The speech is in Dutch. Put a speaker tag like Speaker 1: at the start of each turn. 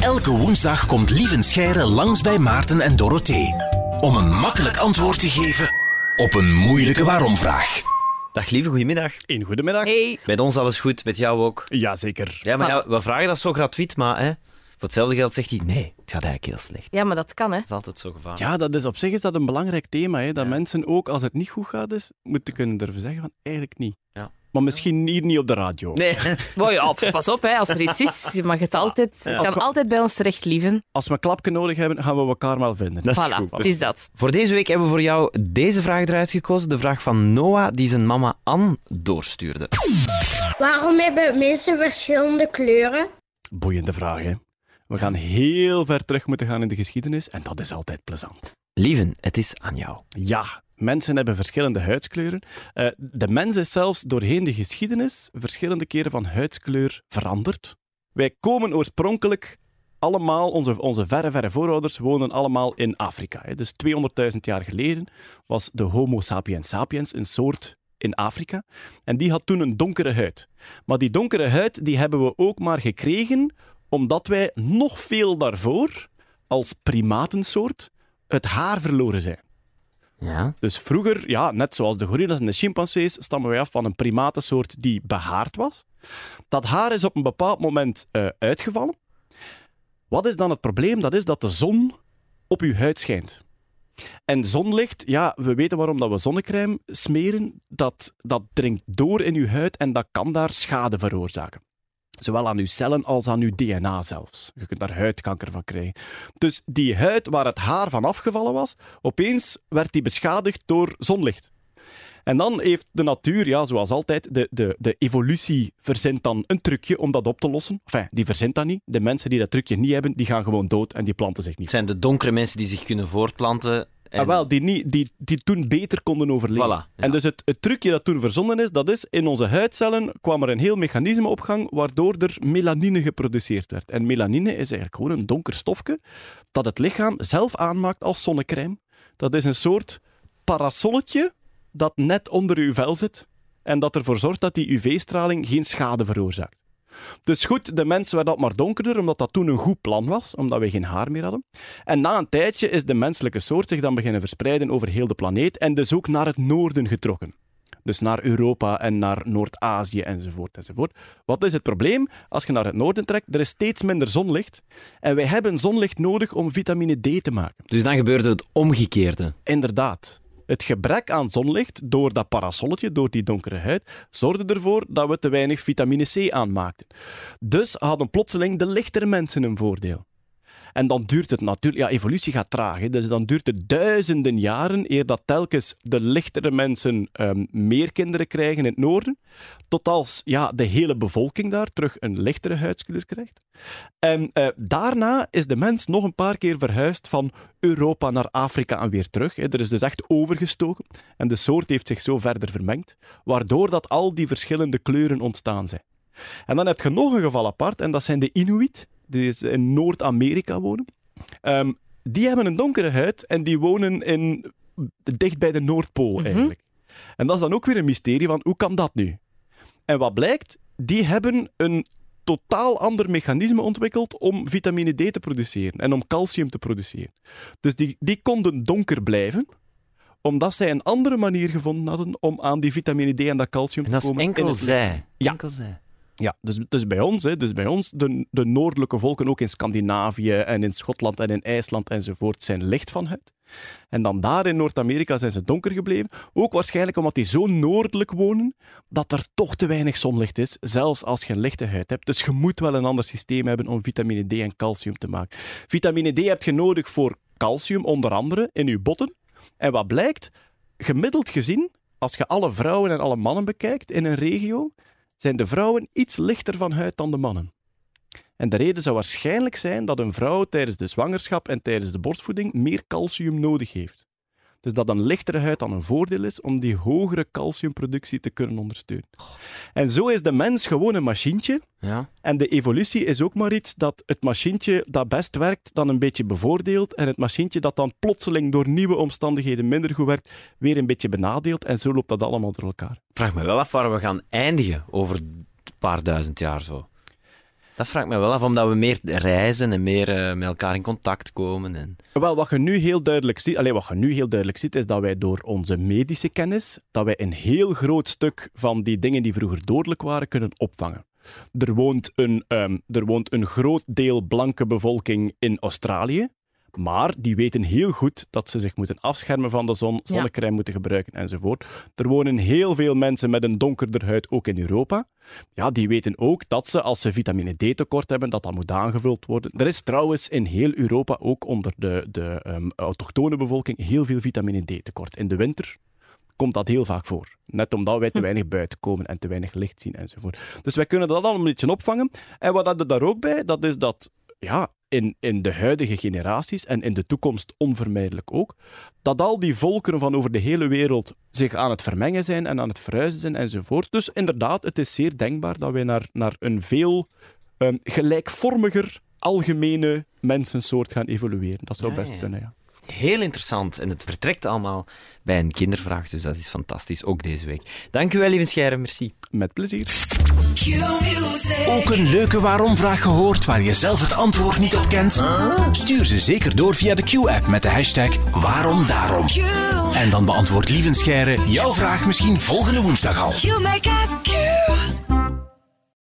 Speaker 1: Elke woensdag komt Lieven Scheire langs bij Maarten en Dorothee. Om een makkelijk antwoord te geven op een moeilijke waarom-vraag.
Speaker 2: Dag lieve, goedemiddag.
Speaker 3: Een goedemiddag.
Speaker 4: Hey.
Speaker 2: Met ons alles goed, met jou ook.
Speaker 3: Jazeker.
Speaker 2: Ja, maar ja, we vragen dat zo gratuit, maar hè, voor hetzelfde geld zegt hij nee, het gaat eigenlijk heel slecht.
Speaker 4: Ja, maar dat kan, hè.
Speaker 2: Dat is altijd zo gevaarlijk.
Speaker 3: Ja, dat is op zich is dat een belangrijk thema. Hè, dat
Speaker 2: Ja.
Speaker 3: mensen ook, als het niet goed gaat, is, moeten kunnen durven zeggen van eigenlijk niet.
Speaker 2: Ja.
Speaker 3: Maar misschien hier niet op de radio.
Speaker 2: Nee,
Speaker 4: Wow, ja, pas op, hè, als er iets is, je mag het altijd, je kan
Speaker 3: we-
Speaker 4: altijd bij ons terecht lieven.
Speaker 3: Als we een klapje nodig hebben, gaan we elkaar wel vinden. Dat is
Speaker 4: Voilà,
Speaker 3: goed.
Speaker 4: is dat.
Speaker 2: voor deze week hebben we voor jou deze vraag eruit gekozen. De vraag van Noah, die zijn mama Anne doorstuurde.
Speaker 5: Waarom hebben mensen verschillende kleuren?
Speaker 3: Boeiende vraag, hè. We gaan heel ver terug moeten gaan in de geschiedenis en dat is altijd plezant.
Speaker 2: Lieven, het is aan jou.
Speaker 3: Ja, mensen hebben verschillende huidskleuren. Eh, de mens is zelfs doorheen de geschiedenis verschillende keren van huidskleur veranderd. Wij komen oorspronkelijk allemaal, onze, onze verre, verre voorouders wonen allemaal in Afrika. Hè. Dus 200.000 jaar geleden was de Homo sapiens sapiens een soort in Afrika. En die had toen een donkere huid. Maar die donkere huid die hebben we ook maar gekregen omdat wij nog veel daarvoor, als primatensoort, het haar verloren zijn.
Speaker 2: Ja?
Speaker 3: Dus vroeger, ja, net zoals de gorillas en de chimpansees, stammen wij af van een primatensoort die behaard was. Dat haar is op een bepaald moment eh, uitgevallen. Wat is dan het probleem? Dat is dat de zon op uw huid schijnt. En zonlicht, ja, we weten waarom dat we zonnecrème smeren. Dat, dat dringt door in uw huid en dat kan daar schade veroorzaken. Zowel aan uw cellen als aan uw DNA zelfs. Je kunt daar huidkanker van krijgen. Dus die huid waar het haar van afgevallen was, opeens werd die beschadigd door zonlicht. En dan heeft de natuur, ja, zoals altijd, de, de, de evolutie verzint dan een trucje om dat op te lossen. Enfin, die verzint dat niet. De mensen die dat trucje niet hebben, die gaan gewoon dood en die planten zich niet.
Speaker 2: Het zijn de donkere mensen die zich kunnen voortplanten. En...
Speaker 3: Ah, wel, die, niet, die, die toen beter konden overleven.
Speaker 2: Voilà, ja.
Speaker 3: En dus het, het trucje dat toen verzonnen is, dat is in onze huidcellen kwam er een heel mechanisme op gang waardoor er melanine geproduceerd werd. En melanine is eigenlijk gewoon een donker stofje dat het lichaam zelf aanmaakt als zonnecrème. Dat is een soort parasolletje dat net onder uw vel zit en dat ervoor zorgt dat die UV-straling geen schade veroorzaakt. Dus goed, de mensen werden dat maar donkerder, omdat dat toen een goed plan was, omdat we geen haar meer hadden. En na een tijdje is de menselijke soort zich dan beginnen verspreiden over heel de planeet en dus ook naar het noorden getrokken. Dus naar Europa en naar Noord-Azië enzovoort enzovoort. Wat is het probleem? Als je naar het noorden trekt, er is steeds minder zonlicht. En wij hebben zonlicht nodig om vitamine D te maken.
Speaker 2: Dus dan gebeurde het omgekeerde.
Speaker 3: Inderdaad. Het gebrek aan zonlicht door dat parasolletje, door die donkere huid, zorgde ervoor dat we te weinig vitamine C aanmaakten. Dus hadden plotseling de lichtere mensen een voordeel. En dan duurt het natuurlijk... Ja, evolutie gaat traag. Hè, dus dan duurt het duizenden jaren eer dat telkens de lichtere mensen ehm, meer kinderen krijgen in het noorden, tot als ja, de hele bevolking daar terug een lichtere huidskleur krijgt. En eh, daarna is de mens nog een paar keer verhuisd van Europa naar Afrika en weer terug. hè. Er is dus echt overgestoken. En de soort heeft zich zo verder vermengd, waardoor dat al die verschillende kleuren ontstaan zijn. En dan heb je nog een geval apart, en dat zijn de Inuit, die is in Noord-Amerika wonen. Ehm, die hebben een donkere huid en die wonen in, dicht bij de Noordpool eigenlijk. En dat is dan ook weer een mysterie van hoe kan dat nu? En wat blijkt, die hebben een totaal ander mechanisme ontwikkeld om vitamine D te produceren en om calcium te produceren. Dus die, die konden donker blijven, omdat zij een andere manier gevonden hadden om aan die vitamine D en dat calcium
Speaker 2: En
Speaker 3: te
Speaker 2: dat is
Speaker 3: komen.
Speaker 2: enkel zij.
Speaker 3: Ja.
Speaker 2: Enkel zij.
Speaker 3: Ja, dus, dus bij ons, hè, dus bij ons de, de noordelijke volken, ook in Scandinavië en in Schotland en in IJsland enzovoort, zijn licht van huid. En dan daar in Noord-Amerika zijn ze donker gebleven. Ook waarschijnlijk omdat die zo noordelijk wonen, dat er toch te weinig zonlicht is, zelfs als je een lichte huid hebt. Dus je moet wel een ander systeem hebben om vitamine D en calcium te maken. Vitamine D heb je nodig voor calcium, onder andere, in je botten. En wat blijkt, gemiddeld gezien, als je alle vrouwen en alle mannen bekijkt in een regio, zijn de vrouwen iets lichter van huid dan de mannen. En de reden zou waarschijnlijk zijn dat een vrouw tijdens de zwangerschap en tijdens de borstvoeding meer calcium nodig heeft. Dus dat een lichtere huid dan een voordeel is om die hogere calciumproductie te kunnen ondersteunen. En zo is de mens gewoon een machientje.
Speaker 2: Ja.
Speaker 3: En de evolutie is ook maar iets dat het machientje dat best werkt, dan een beetje bevoordeelt. En het machientje dat dan plotseling door nieuwe omstandigheden minder goed werkt, weer een beetje benadeelt. En zo loopt dat allemaal door elkaar.
Speaker 2: Vraag me wel af waar we gaan eindigen over een paar duizend jaar zo. Dat vraagt me wel af, omdat we meer reizen en meer eh, met elkaar in contact komen. En...
Speaker 3: Wel, wat je nu heel duidelijk ziet, alleen wat je nu heel duidelijk ziet, is dat wij door onze medische kennis, dat wij een heel groot stuk van die dingen die vroeger dodelijk waren, kunnen opvangen. Er woont een, ehm, er woont een groot deel blanke bevolking in Australië. Maar die weten heel goed dat ze zich moeten afschermen van de zon, zonnecrème moeten gebruiken enzovoort. Er wonen heel veel mensen met een donkerder huid ook in Europa. Ja, die weten ook dat ze, als ze vitamine D tekort hebben, dat dat moet aangevuld worden. Er is trouwens in heel Europa, ook onder de, de um, autochtone bevolking, heel veel vitamine D tekort. In de winter komt dat heel vaak voor. Net omdat wij te hm. weinig buiten komen en te weinig licht zien enzovoort. Dus wij kunnen dat allemaal een beetje opvangen. En wat hadden daar ook bij, dat is dat ja, in, in de huidige generaties en in de toekomst onvermijdelijk ook, dat al die volkeren van over de hele wereld zich aan het vermengen zijn en aan het verhuizen zijn enzovoort. Dus inderdaad, het is zeer denkbaar dat wij naar, naar een veel um, gelijkvormiger algemene mensensoort gaan evolueren. Dat zou best kunnen, ja.
Speaker 2: Heel interessant. En het vertrekt allemaal bij een kindervraag, dus dat is fantastisch, ook deze week. Dank u wel, lieve Scheire, merci.
Speaker 3: Met plezier.
Speaker 1: Ook een leuke waarom-vraag gehoord waar je zelf het antwoord niet op kent? Stuur ze zeker door via de Q-app met de hashtag waarom daarom. En dan beantwoordt Lieven Scheire jouw vraag misschien volgende woensdag al.